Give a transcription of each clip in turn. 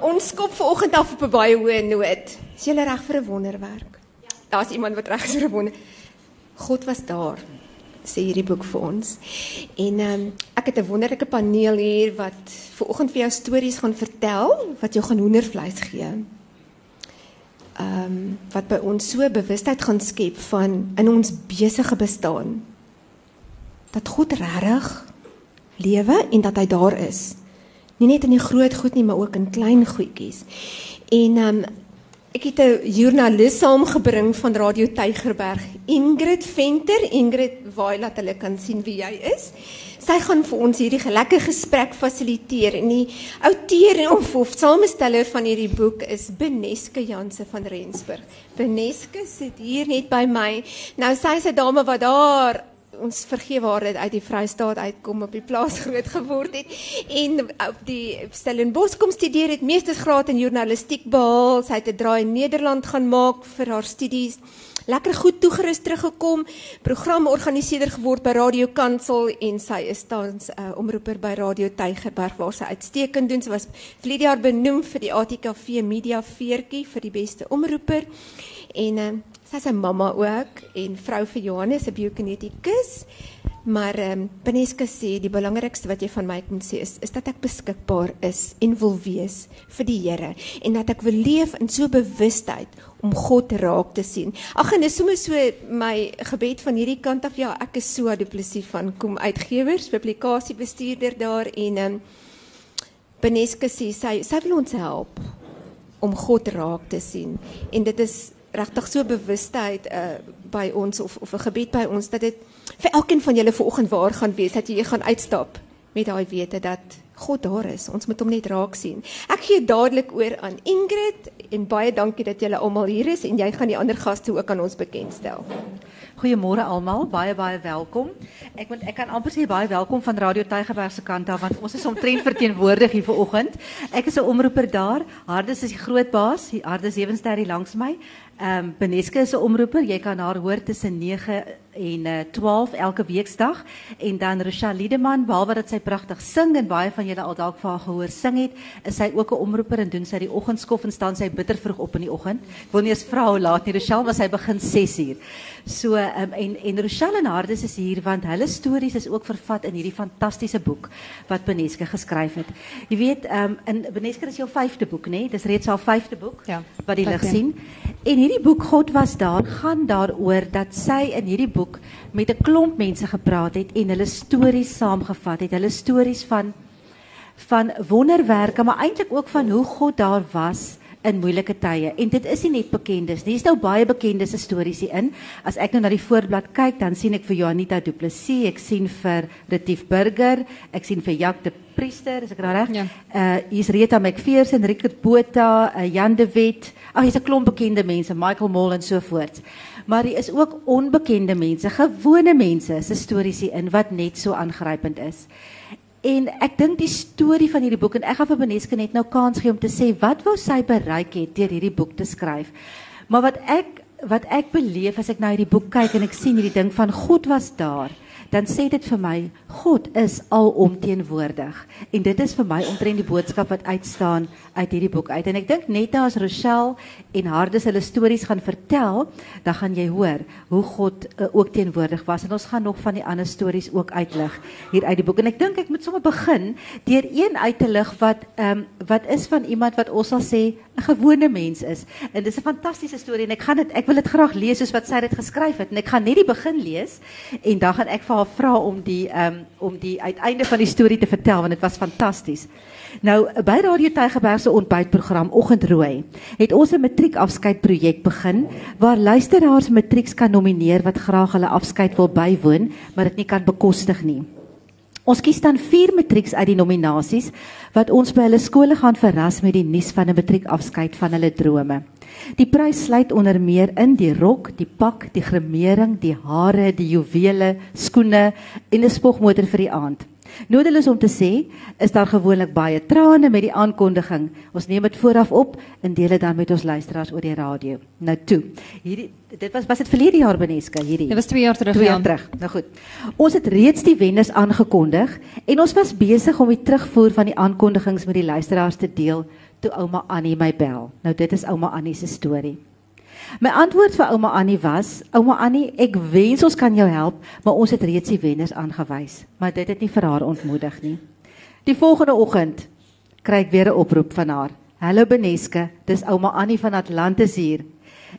Ons skop vanoggend af op 'n baie hoë noot. Is jy reg vir 'n wonderwerk? Ja. Daar's iemand wat reg is vir 'n wonder. God was daar. Sê hierdie boek vir ons. En ehm um, ek het 'n wonderlike paneel hier wat vanoggend vir jou stories gaan vertel wat jou gaan hoendervleis gee. Ehm um, wat by ons so bewustheid gaan skep van in ons besige bestaan. Dat God regtig lewe en dat hy daar is nie net in die groot goed nie, maar ook in klein goedjies. En ehm um, ek het 'n joernalis saamgebring van Radio Tygerberg, Ingrid Venter, Ingrid, waar laat hulle kan sien wie jy is. Sy gaan vir ons hierdie lekker gesprek fasiliteer en die outeur en of, of samesteller van hierdie boek is Beneske Janse van Rensburg. Beneske sit hier net by my. Nou sy is 'n dame wat daar ons vergeet waar dit uit die Vrystaat uitkom op die plaas groot geword het en op die Stellenbosch kom studeer het meestersgraad in journalistiek behaal sy het 'n draai in Nederland gaan maak vir haar studies lekker goed toegerus teruggekom programorganiseerder geword by Radio Kansel en sy is tans 'n uh, omroeper by Radio Tygerberg waar sy uitstekend doen sy was vir die jaar benoem vir die ATKV media veertjie vir die beste omroeper en uh, Sy's 'n mamma ook en vrou vir Johannes, 'n biokinetikus. Maar ehm um, Beneska sê die belangrikste wat jy van my moet sê is is dat ek beskikbaar is en wil wees vir die Here en dat ek wil leef in so bewustheid om God raak te sien. Ag en dis sommer so my gebed van hierdie kant af. Ja, ek is so duplisief van kom uitgewers, publikasiebestuurder daar en ehm um, Beneska sê sy sy wil ons help om God raak te sien en dit is regtig so bewustheid uh, by ons of of 'n gebied by ons dat dit vir elkeen van julle vanoggend waar gaan wees dat jy gaan uitstap met daai wete dat God daar is. Ons moet hom net raak sien. Ek gee dadelik oor aan Ingrid en baie dankie dat julle almal hier is en jy gaan die ander gaste ook aan ons bekendstel. Goeiemôre almal, baie baie welkom. Ek moet ek kan amper sê baie welkom van Radio Tygerberg se kant af want ons is omtrent verteenwoordig hier vanoggend. Ek is 'n omroeper daar. Hardes is die groot baas. Hardes Ewenster hier langs my. Ehm um, Beneske is 'n omroeper. Jy kan haar hoor tussen 9 en uh, eh, 12 elke weekdag en dan Rochelle Liedeman, behalwe dat sy pragtig sing en baie van julle al dalk haar gehoor sing het, is sy ook 'n omroeper en doen sy die oggendskof en staan sy bitter vroeg op in die oggend. Ek wil nie eens vra hoe laat nie. Rochelle was sy begin 6uur. So ehm um, en en Rochelle en Hardes is hier want hulle stories is ook vervat in hierdie fantastiese boek wat Beneske geskryf het. Jy weet, ehm um, in Beneske is jou 5de boek, nê? Dis reeds haar 5de boek ja, wat die lig sien. En hierdie boek God was daar gaan daaroor dat sy in hierdie boek met 'n klomp mense gepraat het en hulle stories saamgevat het. Hulle stories van van wonderwerke, maar eintlik ook van hoe God daar was in moeilike tye. En dit is nie net bekendes nie. Hier's nou baie bekendes stories hier in. As ek nou na die voorblad kyk, dan sien ek vir Joanita Du Plessis, ek sien vir Retief Burger, ek sien vir Jacques de Priester, is ek nou reg? Ja. Uh hier's Rita McPherson, Rickert Botha, uh, Jan de Wet. Ag, hier's 'n klomp bekende mense, Michael Moll en so voort. Maar hier is ook onbekende mense, gewone mense se stories hier in wat net so aangrypend is. En ek dink die storie van hierdie boek en ek gaan vir Beneske net nou kans gee om te sê wat wou sy bereik het deur hierdie boek te skryf. Maar wat ek wat ek beleef as ek na hierdie boek kyk en ek sien hierdie ding van God was daar dan sê dit vir my God is alomteenwoordig en dit is vir my omtrent die boodskap wat uitstaan uit hierdie boek uit. En ek dink net as Rochelle en Hardes hulle stories gaan vertel dan gaan jy hoor hoe God uh, ook teenwoordig was. En ons gaan nog van die ander stories ook uitlig hier uit die boek. En ek dink ek moet sommer begin deur een uit te lig wat ehm um, wat is van iemand wat ons sal sê 'n gewone mens is. En dis 'n fantastiese storie en ek gaan dit ek wil dit graag lees soos wat sy dit geskryf het. En ek gaan net die begin lees en dan gaan ek vir haar vra om die um, om die uiteinde van die storie te vertel want dit was fantasties. Nou by Radio Tygerberg se ontbytprogram Oggendrooi het ons 'n matriekafskeidprojek begin waar luisteraars matrieks kan nomineer wat graag hulle afskeid wil bywoon, maar dit nie kan bekostig nie. Ons kies dan 4 matrieks uit die nominasies wat ons by hulle skole gaan verras met die nuus van 'n matriekafskeid van hulle drome. Die prys sluit onder meer in die rok, die pak, die gremering, die hare, die juwele, skoene en 'n spogmotor vir die aand. Nodeloos om te sê, is daar gewoonlik baie trane met die aankondiging. Ons neem dit vooraf op en deel dit dan met ons luisteraars oor die radio. Nou toe. Hierdie dit was was dit verlede jaar Beneska hierdie. Dit was 2 jaar terug. 2 jaar terug. Nou goed. Ons het reeds die wenners aangekondig en ons was besig om die terugvoer van die aankondigings met die luisteraars te deel toe ouma Annie my bel. Nou dit is ouma Annie se storie. My antwoord vir ouma Annie was: "Ouma Annie, ek wens ons kan jou help, maar ons het reeds die wenners aangewys." Maar dit het nie vir haar ontmoedig nie. Die volgende oggend kry ek weer 'n oproep van haar. "Hallo Beneske, dis ouma Annie van Atlantis hier.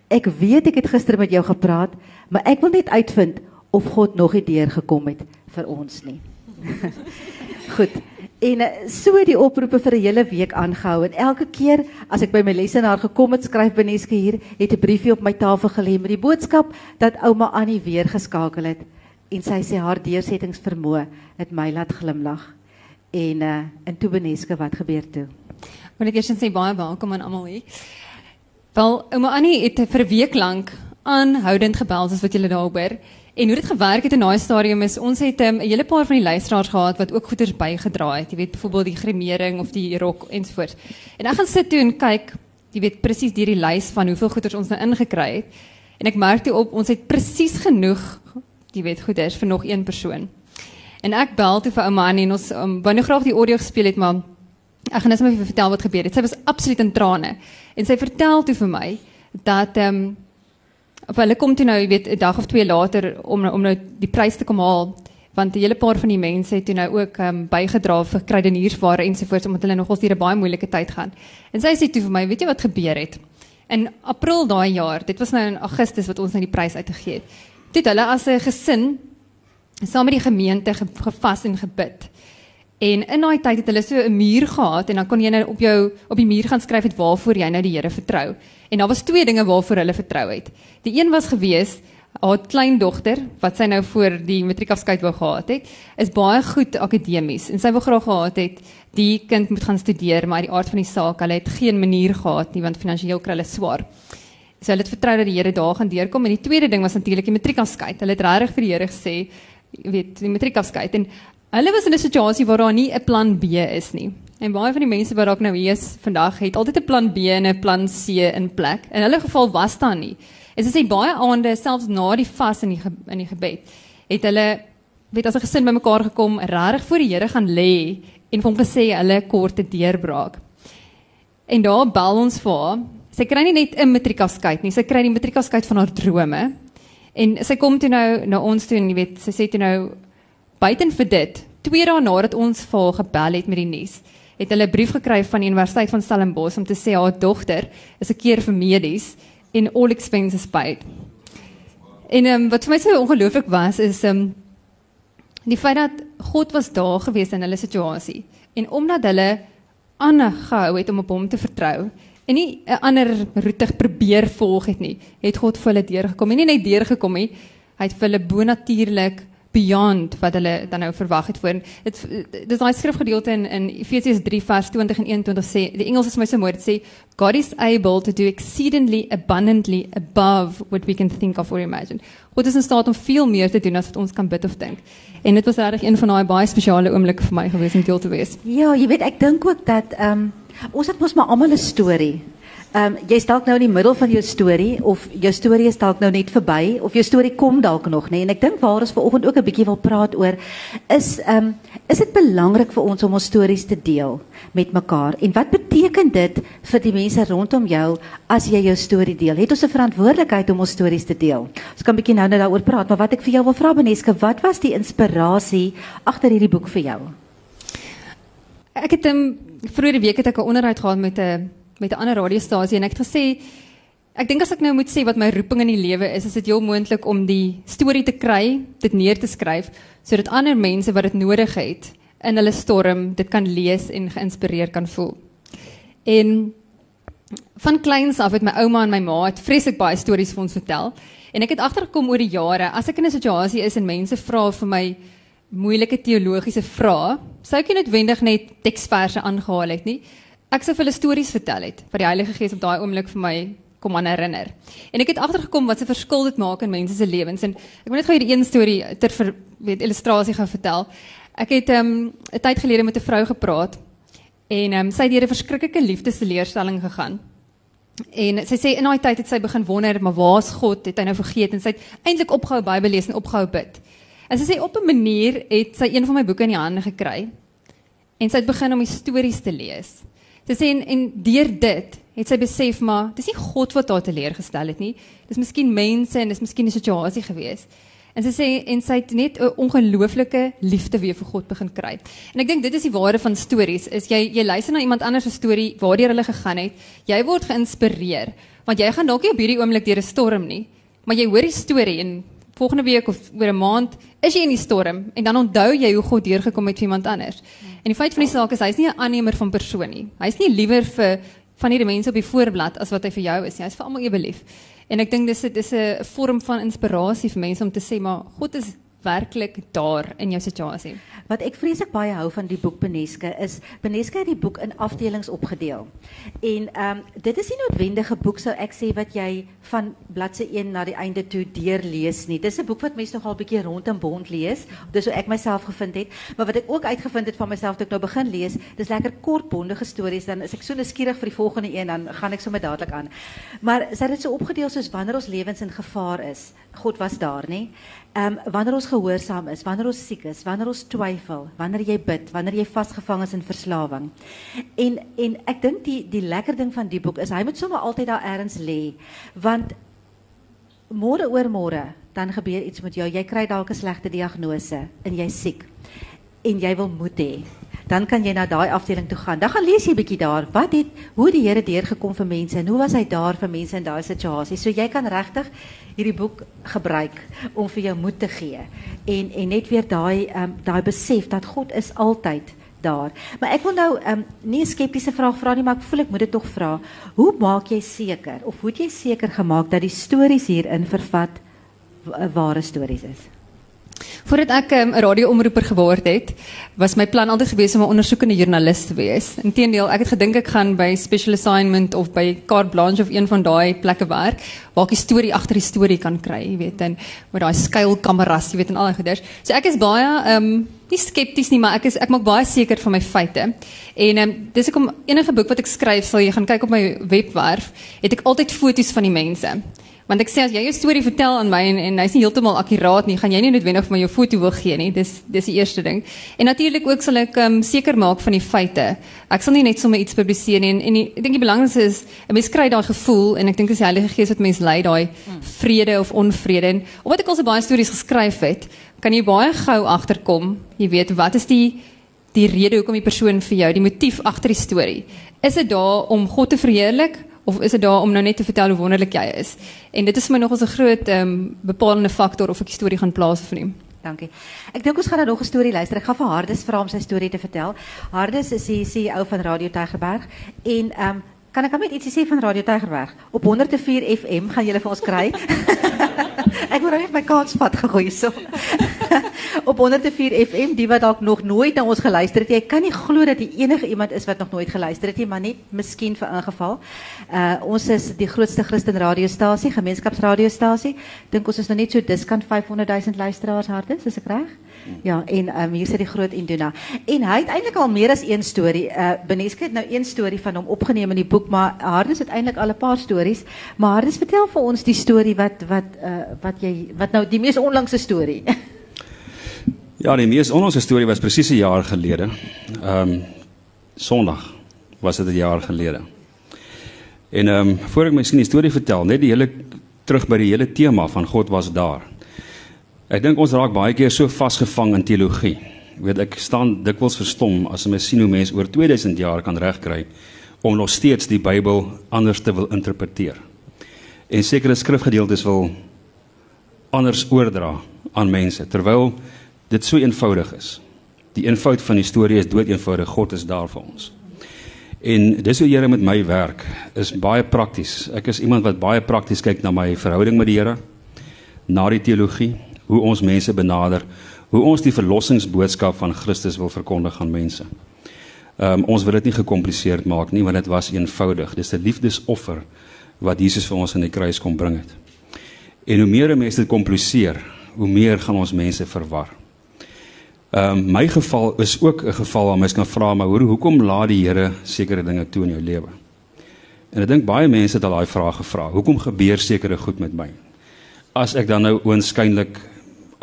Ek weet ek het gister met jou gepraat, maar ek wil net uitvind of God nog nie deur gekom het vir ons nie." Goed. En eh, so die oproepe vir 'n hele week aangehou en elke keer as ek by my lesenaar gekom het, skryf Beneske hier, het 'n briefie op my tafel gelê met die boodskap dat ouma Annie weer geskakel het en sy sê haar deursettingsvermoë het my laat glimlag. En uh en toe Beneske, wat gebeur toe? Want ek eers sê baie welkom aan almal hier. Wel, ouma Annie het vir 'n week lank aanhoudend gebel soos wat julle daar hoor. En hoe dit gewerk het in daai stadium is ons het ehm, 'n um, hele paar van die luisteraars gehad wat ook goeders bygedra het. Jy weet byvoorbeeld die gremering of die rok ensovoorts. En ek gaan sit toe en kyk, jy weet presies deur die lys van hoeveel goeders ons nou ingekry het. En ek merk toe op ons het presies genoeg, jy weet goeders vir nog een persoon. En ek bel toe vir ouma en ons um, wou nou graag die audio gespeel het maar ek gaan net maar vir vertel wat gebeur het. Sy was absoluut in trane. En sy vertel toe vir my dat ehm um, of hulle kom toe nou, jy weet, 'n dag of twee later om om nou die prys te kom haal want 'n hele paar van die mense het toe nou ook ehm um, bygedra vir kruideniersware ensovoorts omdat hulle nogals hier 'n baie moeilike tyd gaan. En sy sê toe vir my, weet jy wat gebeur het? In April daai jaar, dit was nou in Augustus wat ons nou die prys uitgegee het. Dit hulle as 'n gesin saam met die gemeente gevas en gebid. En in daai tyd het hulle so 'n muur gehad en dan kon jy nou op jou op die muur gaan skryf het waarvoor jy nou die Here vertrou. En daar was twee dinge waarvoor hulle vertrou het. Die een was gewees haar kleindogter wat sy nou voor die matriekafskeid wou gehad het, is baie goed akademies en sy wou graag gehad het die kind moet gaan studeer, maar die aard van die saak, hulle het geen manier gehad nie want finansiëel kry hulle swaar. So hulle het vertrou dat die Here daar gaan deurkom en die tweede ding was natuurlik die matriekafskeid. Hulle het regtig vir die Here gesê, weet, die matriekafskeid en Hulle was in 'n situasie waar daar nie 'n plan B is nie. En baie van die mense wat dalk nou hier is vandag het altyd 'n plan B en 'n plan C in plek. In hulle geval was daar nie. Is dit sê baie aande selfs na die vas in die in die gebed het hulle weet as 'n gesin bymekaar gekom, regtig voor die Here gaan lê en vir hom gesê hulle kort 'n deurbraak. En daar bel ons vir haar. Sy kry nie net 'n matriekafskeid nie, sy kry die matriekafskeid van haar drome. En sy kom toe nou na ons toe en jy weet, sy sê toe nou buiten vir dit, twee dae nadat ons vir haar gebel het met die nuus, het hulle 'n brief gekry van die Universiteit van Stellenbosch om te sê haar dogter is 'n keer vir medies en all expenses paid. En um, wat vir my so ongelooflik was is um die feit dat God was daar gewees in hulle situasie en omdat hulle aangehou het om op hom te vertrou en nie 'n ander roete probeer volg het nie, het God vir hulle deurgekom en nie net deurgekom nie, hy het vir hulle bonatuurlik beyond wat hulle dan nou verwag het voor. Dit dis daai skrifgedeelte in in Efesiërs 3 vers 20 en 21 sê die Engels is my so mooi dit sê God is able to do exceedingly abundantly above what we can think of or imagine. God is in staat om veel meer te doen as wat ons kan bid of dink. En dit was regtig een van daai baie spesiale oomblikke vir my gewees om deel te wees. Ja, jy weet ek dink ook dat ehm um, ons het mos maar almal 'n storie. Ehm um, jy's dalk nou in die middel van jou storie of jou storie is dalk nou net verby of jou storie kom dalk nog nê nee. en ek dink waar ons vanoggend ook 'n bietjie wil praat oor is ehm um, is dit belangrik vir ons om ons stories te deel met mekaar? En wat beteken dit vir die mense rondom jou as jy jou storie deel? Het ons 'n verantwoordelikheid om ons stories te deel? Ons kan bietjie nou net daaroor praat maar wat ek vir jou wil vra Beneske wat was die inspirasie agter hierdie boek vir jou? Ek het um, vroeër die week het ek 'n onderhoud gehad met 'n met 'n ander radiostasie en ek het gesê ek dink as ek nou moet sê wat my roeping in die lewe is, is dit heel moontlik om die storie te kry, dit neer te skryf sodat ander mense wat dit nodig het in hulle storm dit kan lees en geïnspireer kan voel. En van kleins af het my ouma en my ma het vreeslik baie stories vir ons vertel en ek het agtergekom oor die jare as ek in 'n situasie is en mense vra vir my moeilike teologiese vrae, sou ek nie noodwendig net teksverse aangehaal het nie ek sou vir hulle stories vertel het wat die Heilige Gees op daai oomblik vir my kom aan herinner. En ek het agtergekom wat se verskil dit maak in mense se lewens en ek wil net gou hierdie een storie ter ver, weet illustrasie gaan vertel. Ek het ehm, 'n um, tyd gelede met 'n vrou gepraat en um, sy het deur 'n verskriklike liefdesleerstelling gegaan. En sy sê in daai tyd het sy begin wonder, maar waar's God? Het hy nou vergeet en sy het eintlik opgehou Bybel lees en opgehou bid. En sy sê op 'n manier het sy een van my boeke in die hande gekry en sy het begin om die stories te lees. Sy sê en, deur dit het sy besef maar dis nie God wat haar teleurgestel het nie. Dis miskien mense en dis miskien 'n situasie gewees. En sy sê en sy het net 'n ongelooflike liefde weer vir God begin kry. En ek dink dit is die waarde van stories. Is jy jy luister na iemand anders se storie waardeur hulle gegaan het, jy word geïnspireer want jy gaan dalk nie op hierdie oomblik deur 'n storm nie, maar jy hoor die storie en volgende week of oor 'n maand is jy in die storm en dan onthou jy hoe God deurgekom het vir iemand anders. En die feit van die saak is hy's nie 'n aannemer van persoon nie. Hy's nie liewer vir van hierdie mense op die voorblad as wat hy vir jou is nie. Hy's vir almal ewe lief. En ek dink dis dis 'n vorm van inspirasie vir mense om te sê maar God is werklik daar in jou situasie. Wat ek vreeslik baie hou van die boek Beneske is Beneske het die boek in afdelings opgedeel. En ehm um, dit is nie noodwendige boek sou ek sê wat jy van bladsy 1 na die einde toe deurlees nie. Dis 'n boek wat mense nogal bietjie rondom bond lees. Dis hoe ek myself gevind het. Maar wat ek ook uitgevind het van myself toe ek nou begin lees, dis lekker kort bondige stories dan is ek so nuuskierig vir die volgende een dan gaan ek sommer dadelik aan. Maar sy het dit so opgedeel soos wanneer ons lewens in gevaar is. God was daar, nê? Ehm um, wanneer ons gehoorsaam is, wanneer ons siek is, wanneer ons twyfel, wanneer jy bid, wanneer jy vasgevang is in verslawing. En en ek dink die die lekker ding van die boek is hy moet sommer altyd daar ergens lê. Want môre oor môre dan gebeur iets met jou. Jy kry dalk 'n slegte diagnose en jy's siek. En jy wil moed dan kan jy na daai afdeling toe gaan. Dan gaan lees jy bietjie daar. Wat het hoe die Here deurgekom vir mense en hoe was hy daar vir mense in daai situasie? So jy kan regtig hierdie boek gebruik om vir jou moed te gee en en net weer daai um, daai besef dat God is altyd daar. Maar ek wil nou um, nie 'n skeptiese vraag vra nie, maar ek voel ek moet dit tog vra. Hoe maak jy seker of hoe het jy seker gemaak dat die stories hierin vervat ware stories is? Voordat ek ehm, 'n um, radioomroeper geword het, was my plan altyd gewees om 'n ondersoekende joernalis te wees. Inteendeel, ek het gedink ek gaan by Special Assignment of by Carte Blanche of een van daai plekke werk waar ek die storie agter die storie kan kry, jy weet, en met daai skuilkameras, jy weet, en al daai goeders. So ek is baie ehm um, nie skepties nie, maar ek is ek maak baie seker van my feite. En ehm um, dis ek om enige boek wat ek skryf, sal jy gaan kyk op my webwerf, het ek altyd foto's van die mense. Want ek sê as jy jou storie vertel aan my en en hy's nie heeltemal akkuraat nie, gaan jy nie noodwendig vir my jou foto wil gee nie. Dis dis die eerste ding. En natuurlik ook sal ek um, seker maak van die feite. Ek sal nie net sommer iets publiseer nie en, en die, ek dink die belangrikste is 'n mens kry daai gevoel en ek dink dis die Heilige Gees wat mense lei daai vrede of onvrede. En omdat ek al so baie stories geskryf het, kan jy baie gou agterkom, jy weet wat is die die rede hoekom die persoon vir jou, die motief agter die storie. Is dit daar om God te verheerlik? Of is dit daar om nou net te vertel hoe wonderlik jy is? En dit is my nog 'n groot ehm bepalende faktor of ek die storie gaan plaas of nie. Dankie. Ek dink ons gaan nou nog 'n storie luister. Ek gaan vir Hardes vra om sy storie te vertel. Hardes is die CEO van Radio Tygerberg en ehm kan ek net ietsie sê van Radio Tygerberg? Op 104 FM gaan julle vir ons kry. ek moet net my kans vat gegooi so. op 104 FM die wat dalk nog nooit na ons geluister het. Jy kan nie glo dat jy enige iemand is wat nog nooit geluister het nie, maar net miskien vir ingeval. Uh ons is die grootste Christen radiostasie, gemeenskapsradiostasie. Dink ons is nou net so diskant 500 000 luisteraars harte, is ek reg? Ja, en um, hier sit die groot Induna. En hy het eintlik al meer as een storie. Uh Beneske het nou een storie van hom opgeneem in die boek, maar Hardes het eintlik al 'n paar stories. Maar Hardes vertel vir ons die storie wat wat uh wat jy wat nou die mees onlangse storie. Ja, die mees onlangse storie was presies 'n jaar gelede. Ehm um, Sondag was dit 'n jaar gelede. En ehm um, voor ek my sien die storie vertel, net die hele terug by die hele tema van God was daar. Ek dink ons raak baie keer so vasgevang in teologie. Ek weet ek staan dikwels verstom as ek sien hoe mense oor 2000 jaar kan regkry om nog steeds die Bybel anders te wil interpreteer. En sekere skrifgedeeltes wil anders oordra aan mense terwyl dit so eenvoudig is. Die eenvoud van die storie is dood eenvoudig. God is daar vir ons. En dis hoe Here met my werk is baie prakties. Ek is iemand wat baie prakties kyk na my verhouding met die Here, na die teologie, hoe ons mense benader, hoe ons die verlossingsboodskap van Christus wil verkondig aan mense. Ehm um, ons wil dit nie gekompliseerd maak nie, want dit was eenvoudig. Dis 'n liefdesoffer wat Jesus vir ons aan die kruis kom bring het. En hoe meer mense dit kompliseer, hoe meer gaan ons mense verwar. Ehm um, my geval is ook 'n geval waar mens kan vra maar hoe hoekom laat die Here sekere dinge toe in jou lewe? En ek dink baie mense het al daai vraag gevra. Hoekom gebeur sekere goed met my? As ek dan nou oënskynlik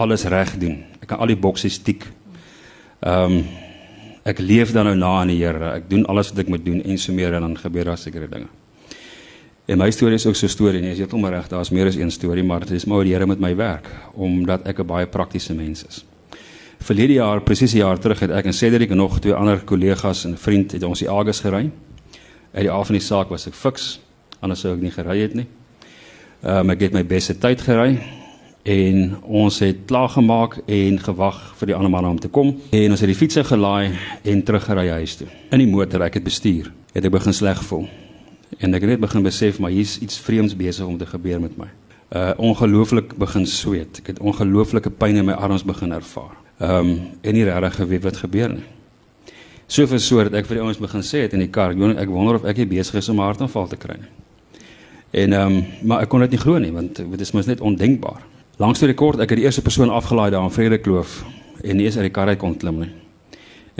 alles reg doen. Ek kan al die boksies tik. Ehm um, Ek leef dan nou na aan die Here. Ek doen alles wat ek moet doen en so meer en dan gebeur daar sekere dinge. En my storie is ook so 'n storie, nee, jy het hom reg, daar's meer as een storie, maar dit is maar hoe die Here met my werk omdat ek 'n baie praktiese mens is. Verlede jaar, presies 'n jaar terug, het ek en Cedric en nog twee ander kollegas en 'n vriend het ons die Agus gery. Uit die af van die saak was ek fiks, anders sou ek nie gery het nie. Ehm um, ek het my beste tyd gery en ons het klaar gemaak en gewag vir die ander manne om te kom en ons het die fietsie gelaai en teruggery huis toe. In die motor ek het bestuur, het ek begin sleg voel. En ek het net begin besef maar hier's iets vreemds besig om te gebeur met my. Uh ongelooflik begin sweet. Ek het ongelooflike pyn in my arms begin ervaar. Ehm um, en nie regtig geweet wat gebeur nie. So vir so dat ek vir die ouens begin sê het in die kar, ek wonder of ek hier besig is om 'n hartaanval te kry nie. En ehm um, maar ek kon dit nie glo nie want dit is mos net ondenkbaar. Langs die rekord ek het die eerste persoon afgelaai daar in Vredekloof en nie eens uit die kar uit kon klim nie.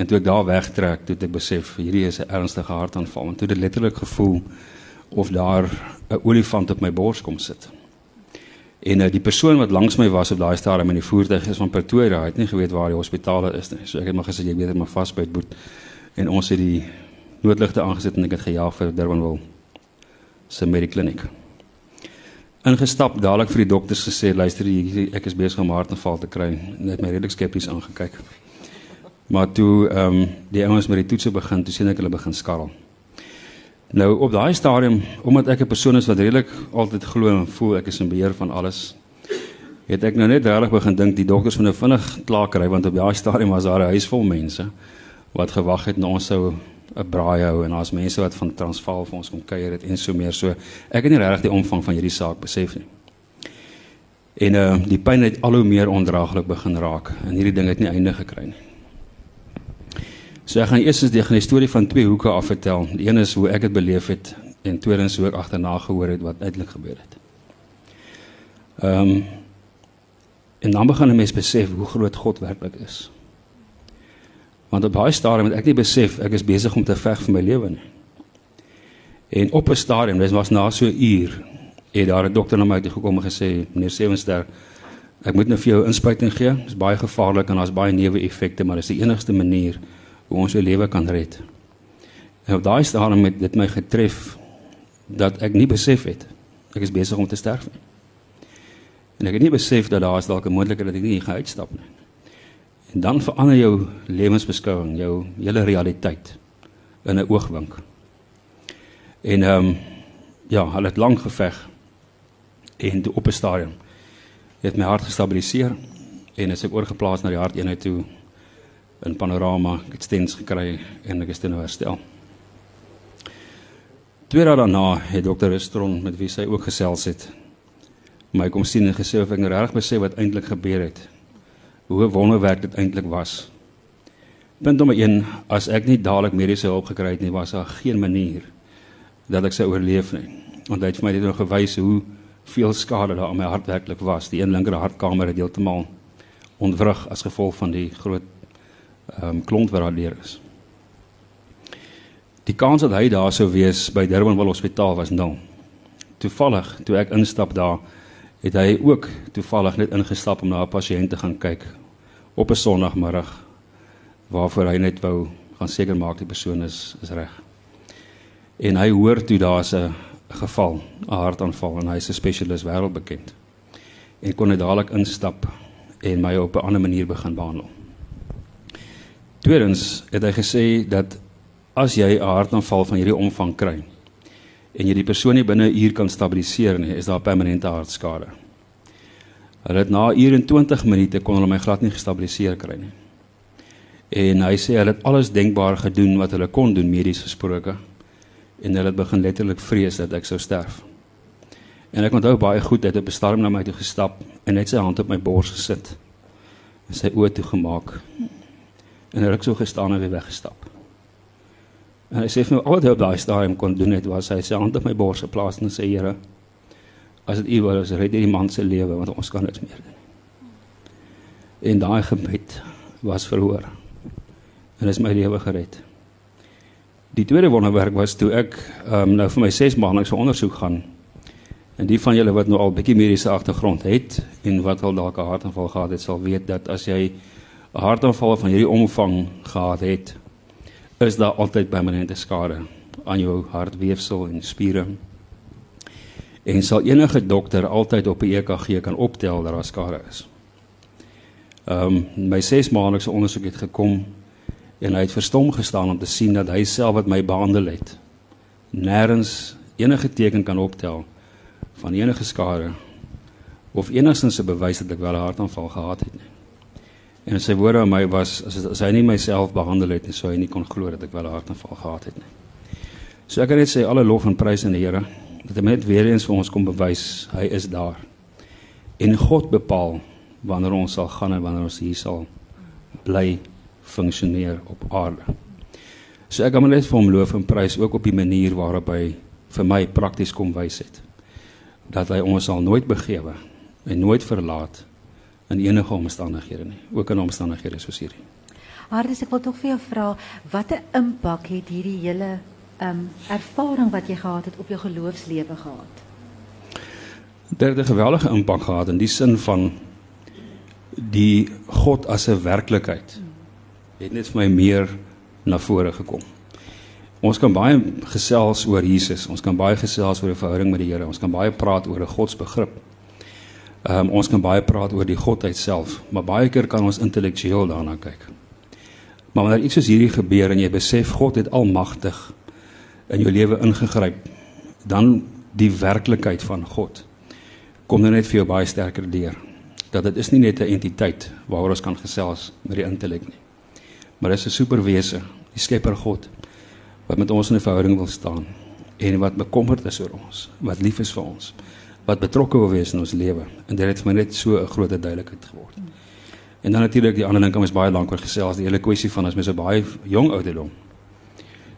En toe ek daar wegtrek, toe ek besef hierdie is 'n ernstige hartaanval en toe dit letterlik gevoel of daar 'n olifant op my bors kom sit. En uh, die persoon wat langs my was op daai stadium in die voertuig is van Pretoria, het nie geweet waar die hospitaal is nie. So ek het maar gesê jy dit maar vasbyt boet. En ons het die noodligte aangesit en ek het gejaag vir Durbanville se medikliniek. Ingestap dadelik vir die dokters gesê luister ek is besig om hartaanval te kry. Net my redelik skepties aangekyk. Maar toe ehm um, die ouens met die toetse begin, toe sien ek hulle begin skarrel. Nou op daai stadium, omdat ek 'n persoon is wat redelik altyd glo en voel ek is in beheer van alles, het ek nou net regtig begin dink die dokters moet nou vinnig klaar kry want op daai stadium was daar 'n huis vol mense wat gewag het na ons sou 'n braai hou en daar's mense wat van Transvaal vir ons kom kuier het en so meer. So ek het nie regtig die omvang van hierdie saak besef nie. En uh die pyn het al hoe meer ondraaglik begin raak en hierdie ding het nie einde gekry nie. So ek gaan eers eens die storie van twee hoeke af vertel. Die een is hoe ek dit beleef het en tweedens hoe ek agterna gehoor het wat eintlik gebeur het. Ehm um, en dan begin 'n mens besef hoe groot God werklik is. Want op daai stadium het ek nie besef ek is besig om te veg vir my lewe nie. En op 'n stadium, dit was na so 'n uur, het daar 'n dokter na my toe gekom en gesê, "Meneer Sewenster, ek moet nou vir jou inspuiting gee. Dit is baie gevaarlik en daar's baie neeweffekte, maar dit is die enigste manier hoe ons jou lewe kan red. En op daai stadium het dit my getref dat ek nie besef het ek is besig om te sterf nie. En ek het nie besef dat daar is dalk 'n moontlikheid dat ek nie gaan uitstap nie. En dan verander jou lewensbeskouing, jou hele realiteit in 'n oogwink. En ehm um, ja, hulle het lank geveg en toe op 'n stadium het my hart gestabiliseer en is ek oorgeplaas na die harteenheid toe in panorama ek het stens gekry en ek is nou herstel. Twee dae daarna het dokter Restron met wie sy ook gesels het my kom sien en gesê of ek nou reg besef wat eintlik gebeur het. Hoe wonderwerk dit eintlik was. Punt nommer 1, as ek nie dadelik mediese hulp gekry het nie, was daar geen manier dat ek sou oorleef nie. Want hy het vir my net nog gewys hoe veel skade daar aan my hart werklik was. Die een linker hartkamer het heeltemal ontwrig as gevolg van die groot ehm um, klont wat daar deur is. Die kans dat hy daar sou wees by Durbanville Hospitaal was nul. Toevallig toe ek instap daar, het hy ook toevallig net ingestap om na 'n pasiënt te gaan kyk op 'n Sondagmiddag waarvoor hy net wou gaan seker maak die persoon is is reg. En hy hoor toe daar's 'n geval, 'n hartaanval en hy's 'n spesialis wêreldbekend. En kon hy dadelik instap en my op 'n ander manier begin behandel. Tweedens het hy gesê dat as jy 'n hartaanval van hierdie omvang kry en jy die persoon nie binne 'n uur kan stabiliseer nie, is daar permanente hartskade. Hulle het na 21 minute kon hulle my glad nie gestabiliseer kry nie. En hy sê hulle het alles denkbaar gedoen wat hulle kon doen medies gesproke en hulle het begin letterlik vrees dat ek sou sterf. En ek onthou baie goed dat hy bestorm na my toe gestap en net sy hand op my bors gesit en sy oë toegemaak en hy het so gestaan en weer weggestap. En hy sê vir my al wat hy op daai stadium kon doen het was hy sy hand op my bors geplaas en sê Here as dit U wil is red hierdie man se lewe want ons kan niks meer doen. En daai gebed was verhoor. En is my lewe gered. Die tweede wonderwerk was toe ek um, nou vir my 6 maande so ondersoek gaan. En die van julle wat nou al bietjie mediese agtergrond het en wat al dalk 'n hartaanval gehad het, sal weet dat as jy 'n hartaanval van hierdie omvang gehad het, is daar altyd permanente skade aan jou hartweefsel en spiere. En sal enige dokter altyd op 'n EKG kan optel dat daar skade is. Ehm um, my 6 maandelikse ondersoek het gekom en hy het verstom gestaan om te sien dat hy self wat my behandel het nêrens enige teken kan optel van enige skade of enigstens 'n bewys dat ek wel 'n hartaanval gehad het nie. En sy woorde aan my was as, as hy nie myself behandel het nie, sou hy nie kon glo dat ek wel 'n hartaanval gehad het nie. So ek kan net sê alle lof en prys aan die Here dat hy net weer eens vir ons kom bewys hy is daar. En God bepaal wanneer ons sal gaan en wanneer ons hier sal bly funksioneer op aarde. So ek gaan net vir hom loof en prys ook op die manier waarop hy vir my prakties kom wys het. Dat hy ons sal nooit begewe en nooit verlaat in enige omstandighede nie, ook in omstandighede soos hierdie. Hardes, ek wil tog vir jou vra, watter impak het hierdie hele um, ervaring wat jy gehad het op jou geloofslewe gehad? Dit het 'n geweldige impak gehad in die sin van die God as 'n werklikheid. Het net vir my meer na vore gekom. Ons kan baie gesels oor Jesus, ons kan baie gesels oor 'n verhouding met die Here, ons kan baie praat oor 'n godsbegrip. Ehm um, ons kan baie praat oor die godheid self, maar baie keer kan ons intellektueel daarna kyk. Maar wanneer iets soos hierdie gebeur en jy besef God het almagtig in jou lewe ingegryp, dan die werklikheid van God kom nou net vir jou baie sterker deur. Dat dit is nie net 'n entiteit waaroor ons kan gesels met die intellek nie. Maar dis 'n superwese, die Skepper God wat met ons in 'n verhouding wil staan en wat bekommerd is oor ons, wat lief is vir ons, wat betrokke wil wees in ons lewe. En dit het vir my net so 'n groot duidelikheid geword. En dan natuurlik die ander ding kan ons baie lank oor gesels, die hele kwessie van as mens so baie jong ouderdom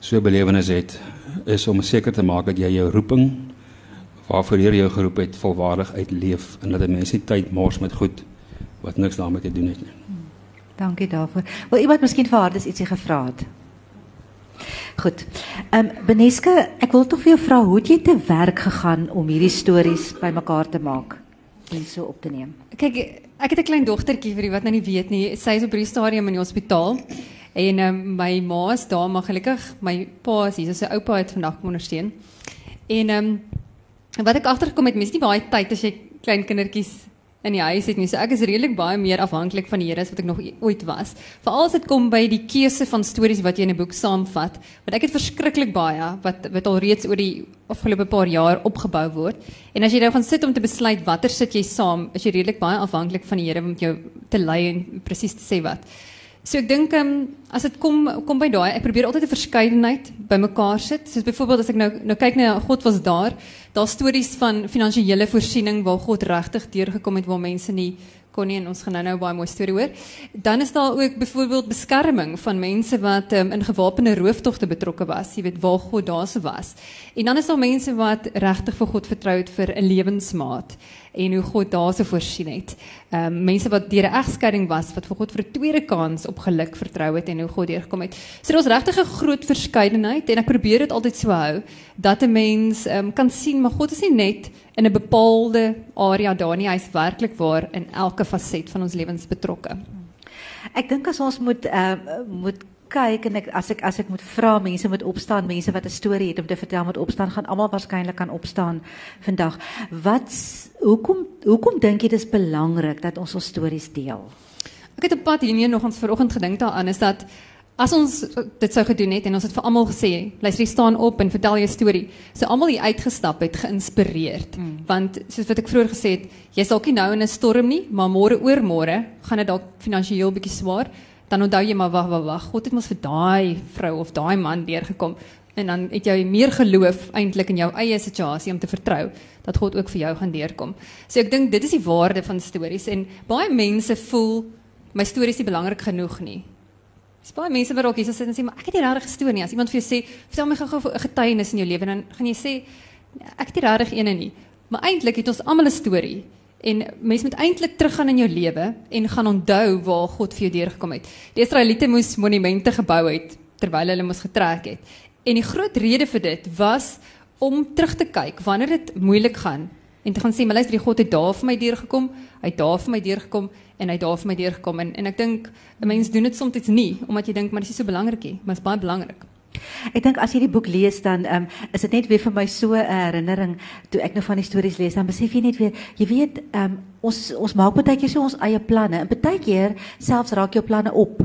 so belewenis het is om seker te maak dat jy jou roeping waarvoor Here jou geroep het volwaardig uitleef en dat mense nie tyd mors met goed wat niks daarmee te doen het nie. Dankie daarvoor. Wil iemand miskien vir Hardes ietsie gevra het? Goed. Ehm um, Beneske, ek wil tog vir jou vra hoe het jy te werk gegaan om hierdie stories bymekaar te maak en so op te neem? Kyk, ek het 'n klein dogtertjie vir wie wat nou nie weet nie. Sy is op hierdie stadium in die hospitaal. En um, my ma is daar, maar gelukkig my pa is hier. Sy oupa het vandag kom ondersteun. En ehm um, wat ek agtergekom het, mens nie baie tyd as jy klein kindertjies in die huis het nie. So ek is redelik baie meer afhanklik van die Here as wat ek nog ooit was. Veral as dit kom by die keuse van stories wat jy in 'n boek saamvat, want ek het verskriklik baie wat wat al reeds oor die afgelope paar jaar opgebou word. En as jy nou gaan sit om te besluit watter sit jy saam, is jy redelik baie afhanklik van die Here om jou te lei en presies te sê wat. So ek dink um, as dit kom kom by daai, ek probeer altyd 'n verskeidenheid bymekaar sit. Soos byvoorbeeld as ek nou nou kyk na God was daar, daar stories van finansiële voorsiening waar God regtig deurgekom het waar mense nie kon nie en ons gaan nou nou baie mooi storie hoor. Dan is daar ook byvoorbeeld beskerming van mense wat um, in gewapende rooftogte betrokke was, jy weet waar God daar se was. En dan is daar mense wat regtig vir God vertrou het vir 'n lewensmaat en hoe God daarse voorsien het. Ehm um, mense wat deur 'n egskeiding was wat vir God vir 'n tweede kans op geluk vertrou het en hoe God deurgekom het. So daar's regtig 'n groot verskeidenheid en ek probeer dit altyd so hou dat 'n mens ehm um, kan sien maar God is nie net in 'n bepaalde area daar nie, hy's werklik waar in elke faset van ons lewens betrokke. Ek dink as ons moet ehm uh, moet kyk en ek as ek as ek moet vra mense moet opstaan mense wat 'n storie het om te vertel moet opstaan gaan almal waarskynlik kan opstaan vandag. Wat hoekom hoekom dink jy dis belangrik dat ons ons stories deel? Ek het op pad hierheen nog ons vanoggend gedink daaraan is dat as ons dit sou gedoen het en ons het vir almal gesê luister staan op en vertel jou storie so almal hier uitgestap het geïnspireerd. Mm. want soos wat ek vroeër gesê het jy sal nie nou in 'n storm nie maar môre oor môre gaan dit dalk finansiëel bietjie swaar dan onthou jy maar wag wag wag God het mos vir daai vrou of daai man deurgekom en dan het jy meer geloof eintlik in jou eie situasie om te vertrou dat God ook vir jou gaan deurkom. So ek dink dit is die waarde van stories en baie mense voel my stories is nie belangrik genoeg nie. Dis baie mense wat dalk hier sit en sê maar ek het nie regtig gestoor nie. As iemand vir jou sê vertel my gou-gou 'n getuienis in jou lewe dan gaan jy sê ek het nie regtig eene nie. Maar eintlik het ons almal 'n storie En mens moet eintlik teruggaan in jou lewe en gaan onthou waar God vir jou deurgekom het. Die Israeliete moes monumente gebou het terwyl hulle moes getrek het. En die groot rede vir dit was om terug te kyk wanneer dit moeilik gaan En te gaan sê, maar luister, die God het daar vir my deurgekom, hy het daar vir my deurgekom en hy het daar vir my deurgekom en en ek dink 'n mens doen dit soms nie omdat jy dink maar dit is so belangrik nie, maar dit is baie belangrik. Ek dink as jy die boek lees dan um, is dit net weer vir my so 'n herinnering toe ek nou van die stories lees dan besef jy net weer jy weet um, ons ons maak baie keer so ons eie planne en baie keer selfs raak jou planne op.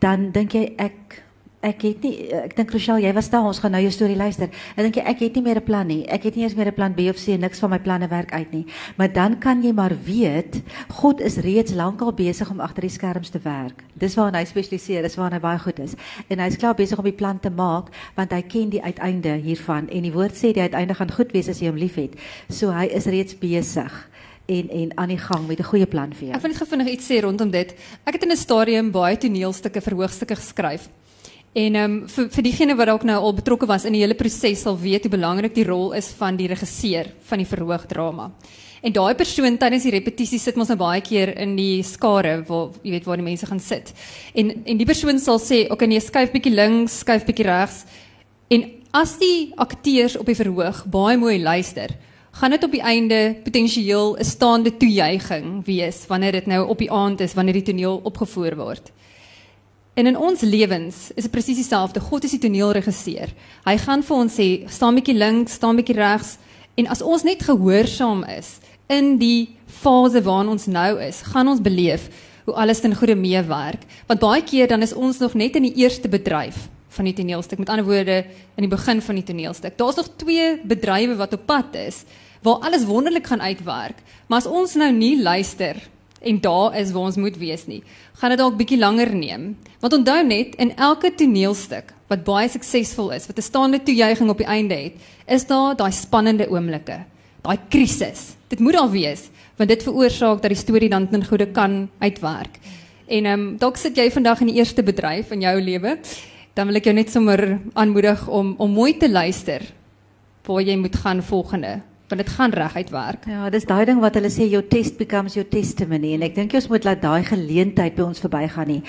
Dan dink jy ek Ek het nie ek dink Rochelle jy was daar ons gaan nou jou storie luister. Ek dink ek het nie meer 'n plan nie. Ek het nie eens meer 'n plan B of C niks van my planne werk uit nie. Maar dan kan jy maar weet God is reeds lankal besig om agter die skerms te werk. Dis waar hy spesialiseer, dis waar hy baie goed is. En hy's klaar besig om die plan te maak want hy ken die uiteinde hiervan en die woord sê die uiteinde gaan goed wees as jy hom liefhet. So hy is reeds besig en en aan die gang met 'n goeie plan vir jou. Ek wil net gefvinnig iets sê rondom dit. Ek het in 'n stadium baie toneelstukke verhoogstukke geskryf. En ehm um, vir vir diegene wat dalk nou al betrokke was in die hele proses sal weet hoe belangrik die rol is van die regisseur van die verhoogdrama. En daai persoon tydens die repetisie sit mos nou baie keer in die skare waar jy weet waar die mense gaan sit. En en die persoon sal sê, "Oké, okay, nee, skuif bietjie links, skuif bietjie regs." En as die akteurs op die verhoog baie mooi luister, gaan dit op die einde potensieel 'n staande toejuiging wees wanneer dit nou op die aand is wanneer die toneel opgevoer word. En in ons lewens is dit presies dieselfde. God is die toneelregisseur. Hy gaan vir ons sê, staan bietjie links, staan bietjie regs en as ons net gehoorsaam is in die fase waarin ons nou is, gaan ons beleef hoe alles ten goeie meewerk. Want baie keer dan is ons nog net in die eerste bedryf van die toneelstuk. Met ander woorde, in die begin van die toneelstuk. Daar's nog twee bedrywe wat op pad is waar alles wonderlik gaan uitwerk. Maar as ons nou nie luister en daar is waar ons moet wees nie. Gaan dit dalk bietjie langer neem. Want onthou net in elke toneelstuk wat baie suksesvol is, wat 'n staande toejuiging op die einde het, is daar daai spannende oomblikke, daai krisis. Dit moet daar wees want dit veroorsaak dat die storie dan ten goeie kan uitwerk. En ehm um, dalk sit jy vandag in die eerste bedryf in jou lewe, dan wil ek jou net sommer aanmoedig om om mooi te luister waar jy moet gaan volgende want dit gaan reguit werk. Ja, dis daai ding wat hulle sê your test becomes your testimony en ek dink ons moet laat daai geleentheid by ons verbygaan nie.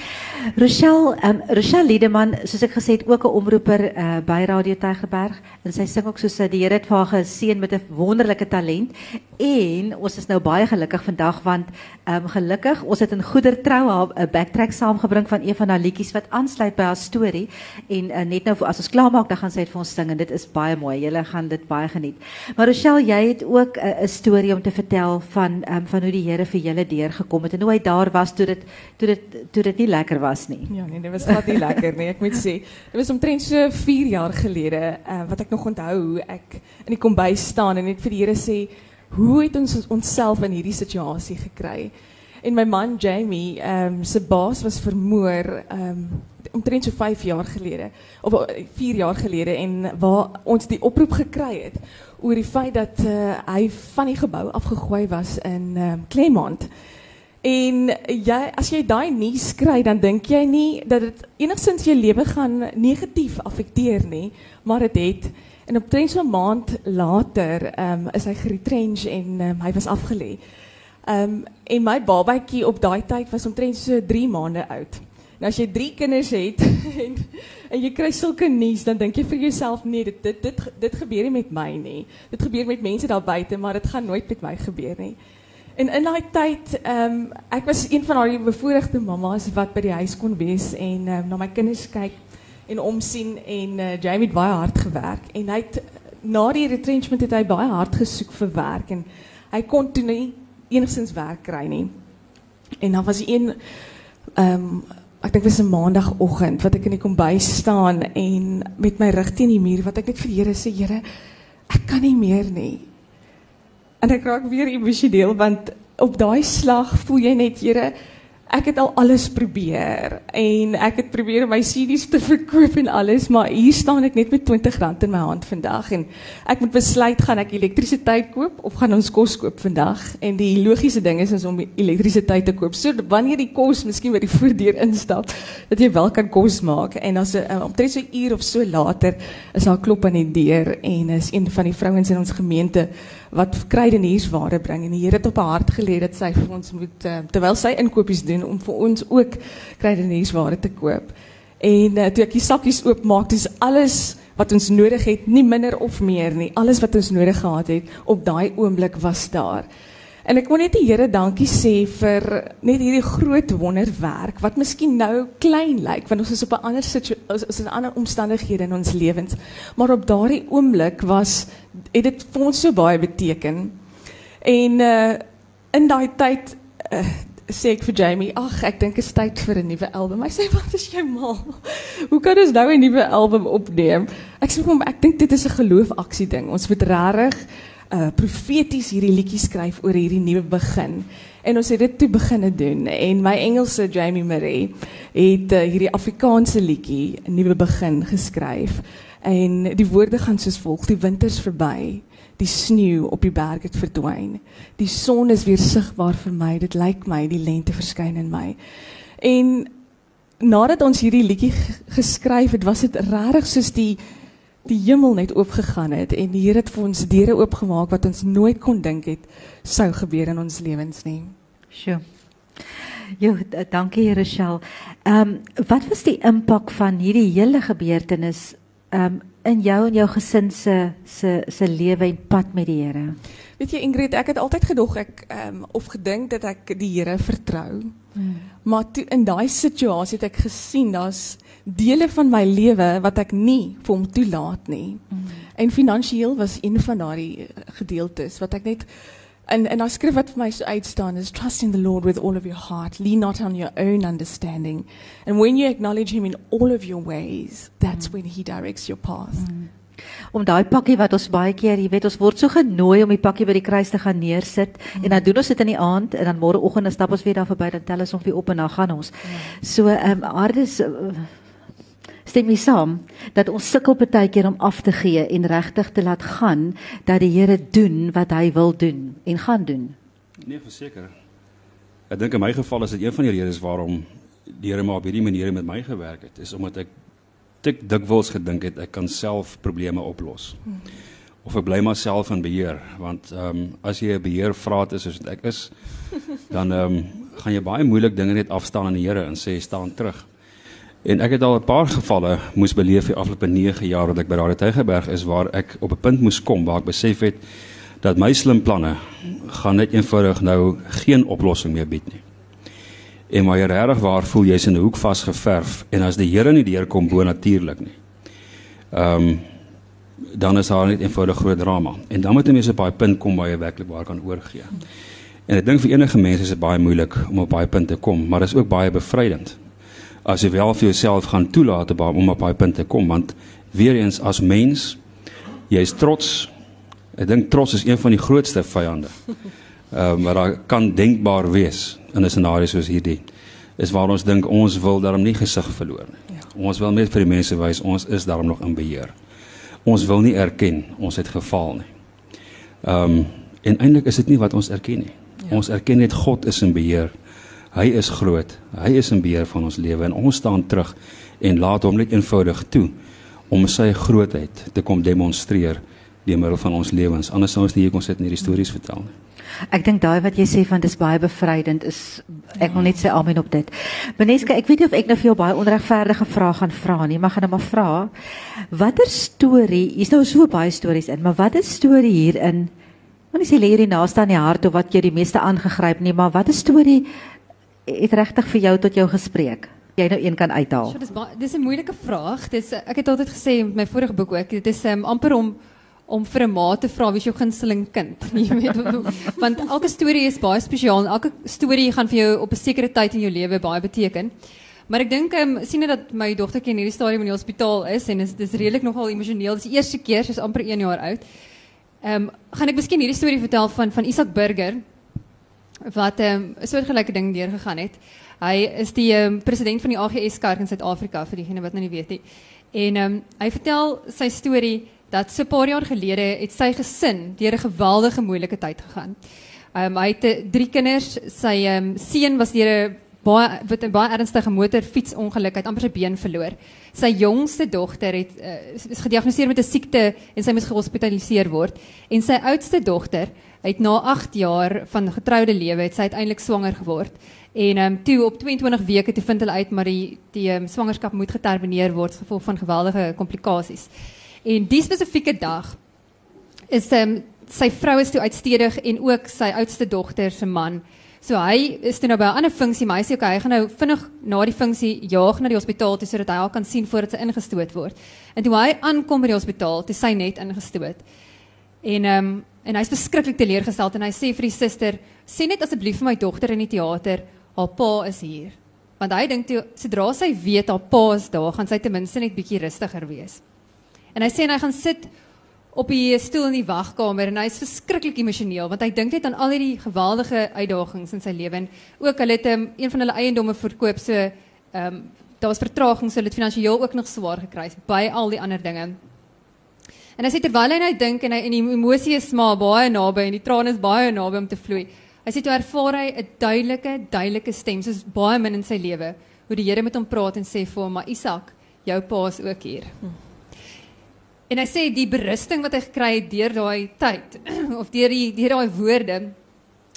Rochelle, um, Rochelle Liedeman, soos ek gesê het, ook 'n omroeper uh, by Radio Tygerberg en sy sing ook soos die Here het vir haar geseën met 'n wonderlike talent en ons is nou baie gelukkig vandag want um, gelukkig ons het in goeder trou 'n backtrack saamgebring van een van haar liedjies wat aansluit by haar storie en uh, net nou as ons klaar maak dan gaan sy dit vir ons sing en dit is baie mooi. Julle gaan dit baie geniet. Maar Rochelle jy het ook 'n storie om te vertel van um, van hoe die Here vir julle deurgekom het en hoe hy daar was toe dit toe dit toe dit nie lekker was nie. Ja, nee, dit was glad nie lekker nie. Ek moet sê, dit was omtrent so 4 jaar gelede uh, wat ek nog onthou hoe ek in die kombuis staan en net vir die sê, "Hoe het ons onsself in hierdie situasie gekry?" En my man Jamie, ehm se baas was vermoor ehm um, omtrent so 5 jaar gelede of 4 jaar gelede en waar ons die oproep gekry het oor die feit dat uh, hy van die gebou afgegooi was in um, Claremont. En jy as jy daai nuus kry, dan dink jy nie dat dit enigsins jou lewe gaan negatief affekteer nie, maar dit het, het en op 'n maand later um, is hy geretrench en um, hy was afgelê. Um, en my babatjie op daai tyd was omtrent so 3 maande oud. As jy 3 kinders het en jy kry sulke nuus, dan dink jy vir jouself nee, dit dit dit dit gebeur nie met my nie. Dit gebeur met mense daar buite, maar dit gaan nooit met my gebeur nie. En in tyd, ehm um, ek was een van daai bevoorregte mammas wat by die huis kon wees en ehm um, na my kinders kyk en omsien en uh, Jamie het hard gewerk en het na die retrenchment het hy baie hard gesoek vir werk en hy kon toe nie enigstens werk nie. En dan was hy een ehm ek dink dit was 'n maandagooggend wat ek in die kombuis staan en met my rug teen die muur wat ek net vir die Here sê, Here, ek kan nie meer nie. En ek raak weer emosioneel want op daai slag voel jy net, Here, ek het al alles probeer en ek het probeer my CD's te verkoop en alles, maar hier staan ek net met R20 in my hand vandag en ek moet besluit gaan ek elektrisiteit koop of gaan ons kos koop vandag? En die logiese ding is, is om elektrisiteit te koop. So wanneer die kos miskien by die voordeur instap, dat jy wel kan kos maak en as uh, omtrent so 'n uur of so later is daar klop aan die deur en is een van die vrouens in ons gemeente wat kruideniersware bring en die Here het op haar hart gelê dat sy vir ons moet uh, terwyl sy inkopies doen om vir ons ook kruideniersware te koop. En uh, toe ek die sakkies oopmaak, dis alles wat ons nodig het, nie minder of meer nie. Alles wat ons nodig gehad het op daai oomblik was daar. En ek wil net die Here dankie sê vir net hierdie groot wonderwerk wat miskien nou klein lyk want ons is op 'n ander ons in ander omstandighede in ons lewens. Maar op daardie oomblik was het dit vir ons so baie beteken. En uh in daai tyd uh, sê ek vir Jamie, ag, ek dink dit is tyd vir 'n nuwe album. Hy sê, "Wat is jy mal? Hoe kan ons nou 'n nuwe album opneem?" Ek sê vir hom, "Ek dit is 'n geloofaksie ding. Ons moet regtig uh profeties hierdie liedjie skryf oor hierdie nuwe begin." En ons het dit toe begine doen. En my Engelse Jamie Marie het uh, hierdie Afrikaanse liedjie 'n nuwe begin geskryf. En die woorde gaan soos volg: Die winters verby. Die sneeu op die berg het verdwyn. Die son is weer sigbaar vir my. Dit lyk my die lente verskyn in my. En nadat ons hierdie liedjie geskryf het, was dit regtig soos die die hemel net oopgegaan het en die Here het vir ons deure oopgemaak wat ons nooit kon dink het sou gebeur in ons lewens nie. Sjoe. Jo, dankie Rochelle. Ehm um, wat was die impak van hierdie hele gebeurtenis ehm um, in jou en jou gesin se se se lewe en pad met die Here? Weet jy Ingrid, ek het altyd gedog ek ehm um, of gedink dat ek die Here vertrou. Hmm. Maar toe in daai situasie het ek gesien daar's dele van my lewe wat ek nie vir hom toelaat nie. Hmm. En finansiëel was een van daardie gedeeltes wat ek net en en daai skrif wat vir my so uitstaan is trust in the Lord with all of your heart, lean not on your own understanding. And when you acknowledge him in all of your ways, that's mm. when he directs your path. Mm. Om daai pakkie wat ons baie keer, jy weet, ons word so genooi om die pakkie by die kruis te gaan neersit mm. en dan doen ons dit in die aand en dan môreoggend dan stap ons weer daar verby dan tel ons hom weer op en dan gaan ons. Mm. So ehm um, Aardis uh, stem jy saam dat ons sukkel baie keer om af te gee en regtig te laat gaan dat die Here doen wat hy wil doen en gaan doen? Nee, verseker. Ek dink in my geval is dit een van die redes waarom die Here maar op hierdie manier met my gewerk het, is omdat ek tik dikwels gedink het ek kan self probleme oplos. Hmm. Of ek bly maar self in beheer, want ehm um, as jy 'n beheer vraat is soos ek is, dan ehm um, gaan jy baie moeilik dinge net afstaan aan die Here en sê staan terug. En ek het al 'n paar gevalle moes beleef die afgelope 9 jaar wat ek by Radio Tygerberg is waar ek op 'n punt moes kom waar ek besef het dat my slim planne gaan net eenvoudig nou geen oplossing meer bied nie. En maar jy regtig waar voel jy's in 'n hoek vasgeverf en as die Here nie deur kom bo natuurlik nie. Ehm um, dan is daar net eenvoudig groot drama. En dan moet jy mense op daai punt kom waar jy werklik waar kan oorgee. En ek dink vir enige mens is dit baie moeilik om op daai punt te kom, maar dit is ook baie bevrydend as jy wel vir jouself gaan toelaat om op daai punt te kom want weer eens as mens jy's trots. Ek dink trots is een van die grootste vyande ehm um, wat daar kan denkbaar wees in 'n scenario soos hierdie is waar ons dink ons wil daarom nie gesig verloor nie. Ja. ons wil net vir die mense wys ons is daarom nog in beheer. Ons wil nie erken ons het gefaal nie. Ehm um, en eintlik is dit nie wat ons erken nie. Ja. ons erken net God is in beheer Hy is groot. Hy is in beheer van ons lewe en ons staan terug en laat hom net eenvoudig toe om sy grootheid te kom demonstreer deur middel van ons lewens. Anders sou ons nie hier kon sit en hierdie stories vertel nie. Ek dink daai wat jy sê van dis baie bevrydend is ek wil net sê amen op dit. Beneska, ek weet nie of ek nou vir jou baie onregverdige vrae gaan vra nie, maar gaan nou maar vra. Watter storie, hier's nou so baie stories in, maar watter storie hierin? Want jy sê lê hier naaste aan die hart of wat jy die meeste aangegryp nie, maar watter storie het regtig vir jou tot jou gespreek? Jy nou een kan uithaal. So, dis dis 'n moeilike vraag. Dis ek het altyd gesê met my vorige boek ook, dit is um, amper om om vir 'n ma te vra wie is jou gunsteling kind. Jy weet want elke storie is baie spesiaal elke storie gaan vir jou op 'n sekere tyd in jou lewe baie beteken. Maar ek dink ehm um, sien dat my dogtertjie in hierdie stadium in die hospitaal is en is dis redelik nogal emosioneel. Dis die eerste keer, sy's amper 1 jaar oud. Ehm um, gaan ek miskien hierdie storie vertel van van Isak Burger wat 'n um, soortgelyke ding deurgegaan het. Hy is die um, president van die AGS kerk in Suid-Afrika vir diegene wat nou nie weet nie. En um, hy vertel sy storie dat so 'n paar jaar gelede het sy gesin deur 'n geweldige moeilike tyd gegaan. Um, hy het eh, drie kinders, sy um, seun was deur 'n baie wat 'n baie ernstige motorfietsongeluk, het amper sy been verloor. Sy jongste dogter het uh, is gediagnoseer met 'n siekte en sy moes gehospitaliseer word. En sy oudste dogter het na 8 jaar van getroude lewe het sy uiteindelik swanger geword. En ehm um, toe op 22 weke toe vind hulle uit maar die die um, swangerskap moet getermineer word gevolg van geweldige komplikasies. En die spesifieke dag is ehm um, sy vrou is toe uitstedig en ook sy oudste dogter se man. So hy is toe nou by 'n ander funksie, maar hy sê okay, hy gaan nou vinnig na die funksie jaag na die hospitaal toe sodat hy haar kan sien voordat sy ingestoot word. En toe hy aankom by die hospitaal, toe sy net ingestoot. En ehm um, en hy's verskriklik teleurgesteld en hy sê vir die suster, "Sê net asseblief vir my dogter in die teater, haar pa is hier." Want hy dink toe sodra sy weet haar pa is daar, gaan sy ten minste net bietjie rustiger wees. En hy sê en hy gaan sit op die stoel in die wagkamer en hy is verskriklik emosioneel want hy dink net aan al hierdie geweldige uitdagings in sy lewe en ook hulle het um, een van hulle eiendomme verkoop so ehm um, daar was vertraging so hulle het finansiëel ook nog swaar gekry by al die ander dinge. En hy sê terwyl hy nou dink en hy en die emosie is maar baie naby en die trane is baie naby om te vloei. Hy sê toe ervaar hy 'n duidelike duidelike stem soos baie min in sy lewe hoe die Here met hom praat en sê vir hom maar Isak, jou pa is ook hier. Hm. En hy sê die berusting wat hy gekry het deur daai tyd of deur die deur daai woorde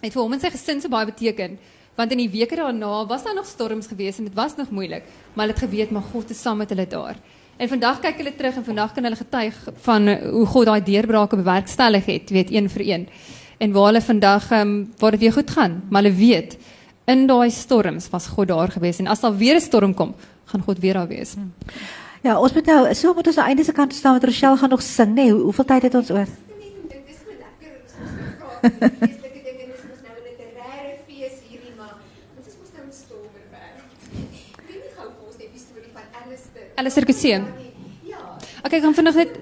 het vir hom en sy gesin so baie beteken want in die weke daarna was daar nog storms gewees en dit was nog moeilik maar hulle het geweet maar God is saam met hulle daar. En vandag kyk hulle terug en vandag kan hulle getuig van hoe God daai deurbrake bewerkstellig het, weet een vir een. En waar hulle vandag ehm um, waar dit weer goed gaan, maar hulle weet in daai storms was God daar gewees en as daar weer 'n storm kom, gaan God weer daar wees. Hmm. Ja, ons moet nou so moet ons aan einde se kant staan met Rochelle gaan nog sing, nee. Hoe, hoeveel tyd het ons oor? Dit is so lekker om so te praat. Geestelike dinge is mos nou 'n literêre fees hierdie maar ons is mos nou 'n stormerberg. Wie nie gou vir ons net die storie van Alistair. Coetzee. Ja. Okay, gaan vinnig net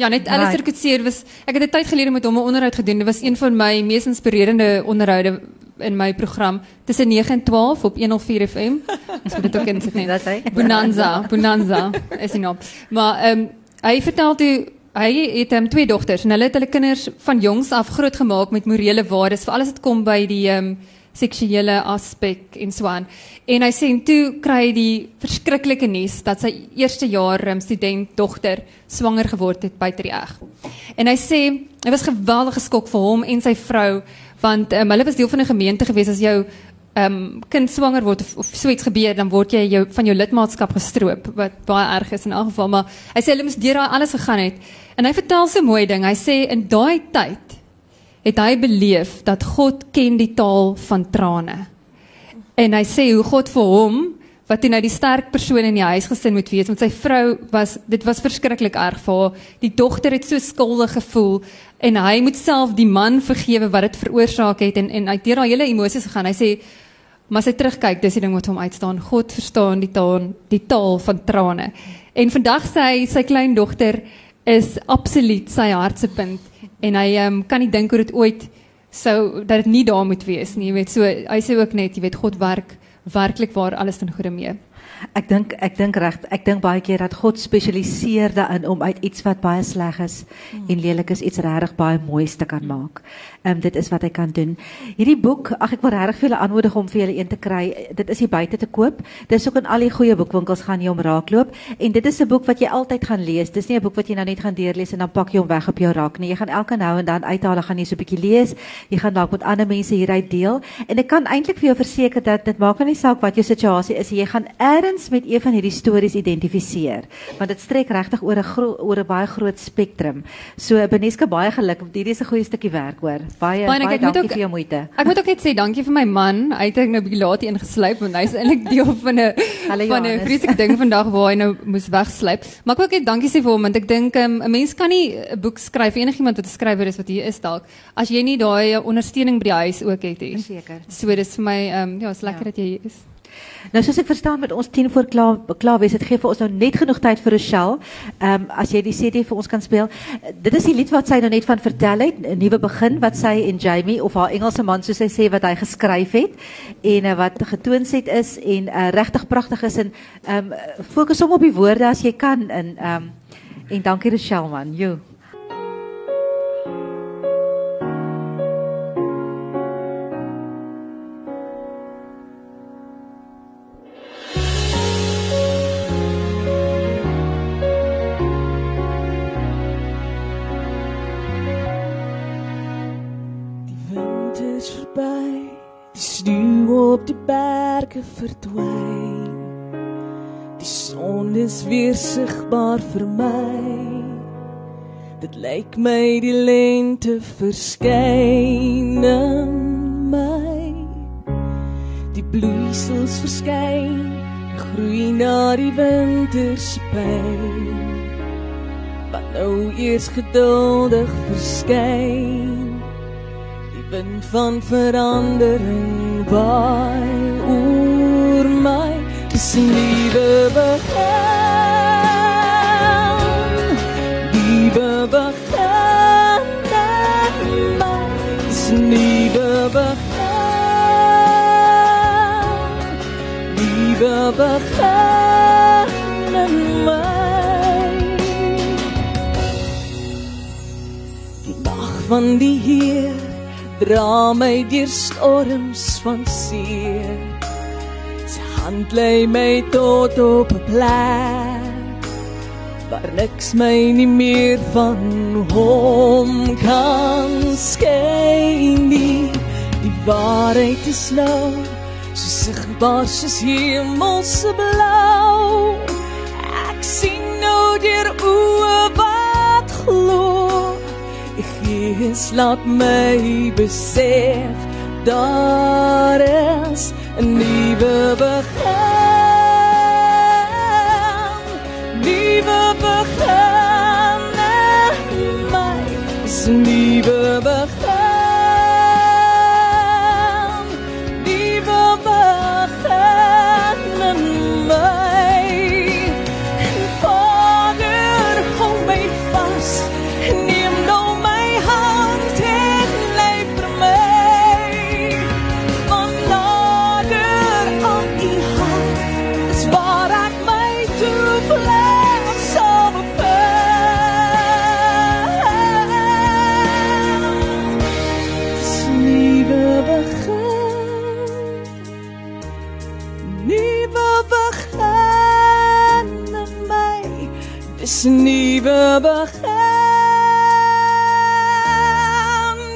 Ja, net Alistair Coetzee was ek het 'n tyd gelede met hom 'n onderhoud gedoen. Dit was een van my mees inspirerende onderhoude in my program tussen 9 en 12 op 104 FM. Ons moet dit ook insit net. Hy? Bonanza, Bonanza is hy nou. Maar ehm um, hy vertel toe hy het um, twee dogters en hulle het hulle kinders van jongs af grootgemaak met morele waardes vir alles wat kom by die ehm um, seksuele aspek en so aan. En hy sê en toe kry hy die verskriklike nuus dat sy eerste jaar um, student dogter swanger geword het by Trieg. En hy sê dit was geweldige skok vir hom en sy vrou want um, hulle was deel van 'n gemeente gewees as jou um, kind swanger word of, of so iets gebeur dan word jy jou van jou lidmaatskap gestroop wat baie erg is in elk geval maar hy sê hulle moes deur daai alles gegaan het en hy vertel so mooi ding hy sê in daai tyd het hy beleef dat God ken die taal van trane. En hy sê hoe God vir hom wat hy nou die sterk persoon in die huisgesin moet wees want sy vrou was dit was verskriklik erg vir haar. Die dogter het so skuldig gevoel en hy moet self die man vergewe wat dit veroorsaak het. En en uit deur daai hele emosies gegaan. Hy sê maar as hy terugkyk dis die ding wat hom uitstaan. God verstaan die taal die taal van trane. En vandag sê hy sy klein dogter is absoluut sy hartsepunt en hy um, kan nie dink hoe dit ooit sou dat dit nie daar moet wees nie jy weet so hy sê ook net jy weet God werk werklik waar alles ten goeie mee. Ek dink ek dink reg, ek dink baie keer dat God spesialiseer daarin om uit iets wat baie sleg is en lelik is iets regtig baie moois te kan maak. Ehm dit is wat hy kan doen. Hierdie boek, ag ek wil regtig vir julle aanmoedig om julle een te kry. Dit is hier buite te koop. Dis ook in al die goeie boekwinkels gaan jy hom raakloop en dit is 'n boek wat jy altyd gaan lees. Dis nie 'n boek wat jy nou net gaan deurlees en dan pak jy hom weg op jou rak nie. Jy gaan elke nou en dan uithaal, gaan jy so 'n bietjie lees. Jy gaan dalk met ander mense hieruit deel en ek kan eintlik vir jou verseker dat dit maak nie saak wat jou situasie is. Jy gaan ergens met een van hierdie stories identifiseer want dit strek regtig oor 'n oor 'n baie groot spektrum. So Beneska baie geluk want hierdie is 'n goeie stukkie werk hoor. Baie baie, baie dankie ook, vir jou moeite. Ek moet ook net sê dankie vir my man. Hy het ek nou 'n bietjie laat ingesluip want hy's eintlik deel van 'n van 'n vreeslike ding vandag waar hy nou moes wegsluip. Maar ek wil ook net dankie sê vir hom want ek dink um, 'n mens kan nie 'n boek skryf enigiemand wat 'n skrywer is wat hier is dalk as jy nie daai ondersteuning by die huis ook het nie. Seker. So dis vir my ehm um, ja, is lekker ja. dat jy hier is. Nou soos ek verstaan met ons 10 voor klaar klaar wees, dit ons nou net genoeg tyd vir Rochelle. Ehm um, as jy die CD vir ons kan speel. Dit is die lied wat sy nou net van vertel het, 'n nuwe begin wat sy en Jamie of haar Engelse man soos sy sê wat hy geskryf het en uh, wat getoonset is en uh, regtig pragtig is en ehm um, fokus hom op die woorde as jy kan in ehm um, en dankie Rochelle man. Jo. Sigbaar vir my. Dit lyk my die lente verskyn in my. Die bloeisels verskyn, groei na die winter se pyn. Wat nou eers geduldig verskyn. Die wind van verandering waai oor my. Dis 'n nuwe begin. Nuwe begin. Dis 'n nuwe begin. Nuwe begin in my. Die mag van die Heer dra my deur storms van seer. Sy hand lei my tot op 'n plek waar niks my nie meer van hom kan skei nie. Die waarheid is nou so sigbaar soos hemelse blou. Ek sien nou deur oë wat glo. Die Gees laat my besef daar is 'n nuwe begin. Begin in Dis 'n nuwe begin.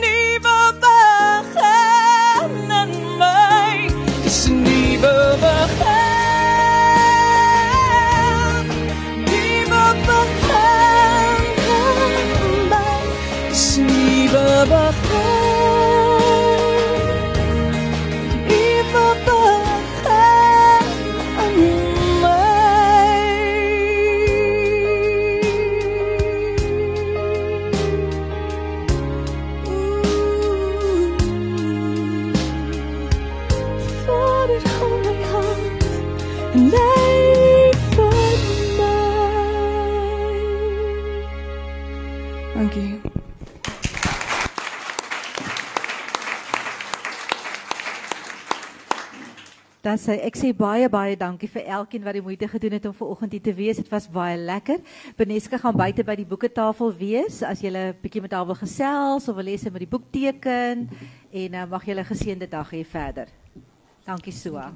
Nuwe begin in my. Dis 'n nuwe begin. Sê ek sê baie baie dankie vir elkeen wat die moeite gedoen het om ver oggend hier te wees. Dit was baie lekker. Beneska gaan buite by die boeketafel wees as jy 'n bietjie met haar wil gesels of wil sy moet die boek teken en uh, mag jy 'n geseënde dag hê verder. Dankie Soa.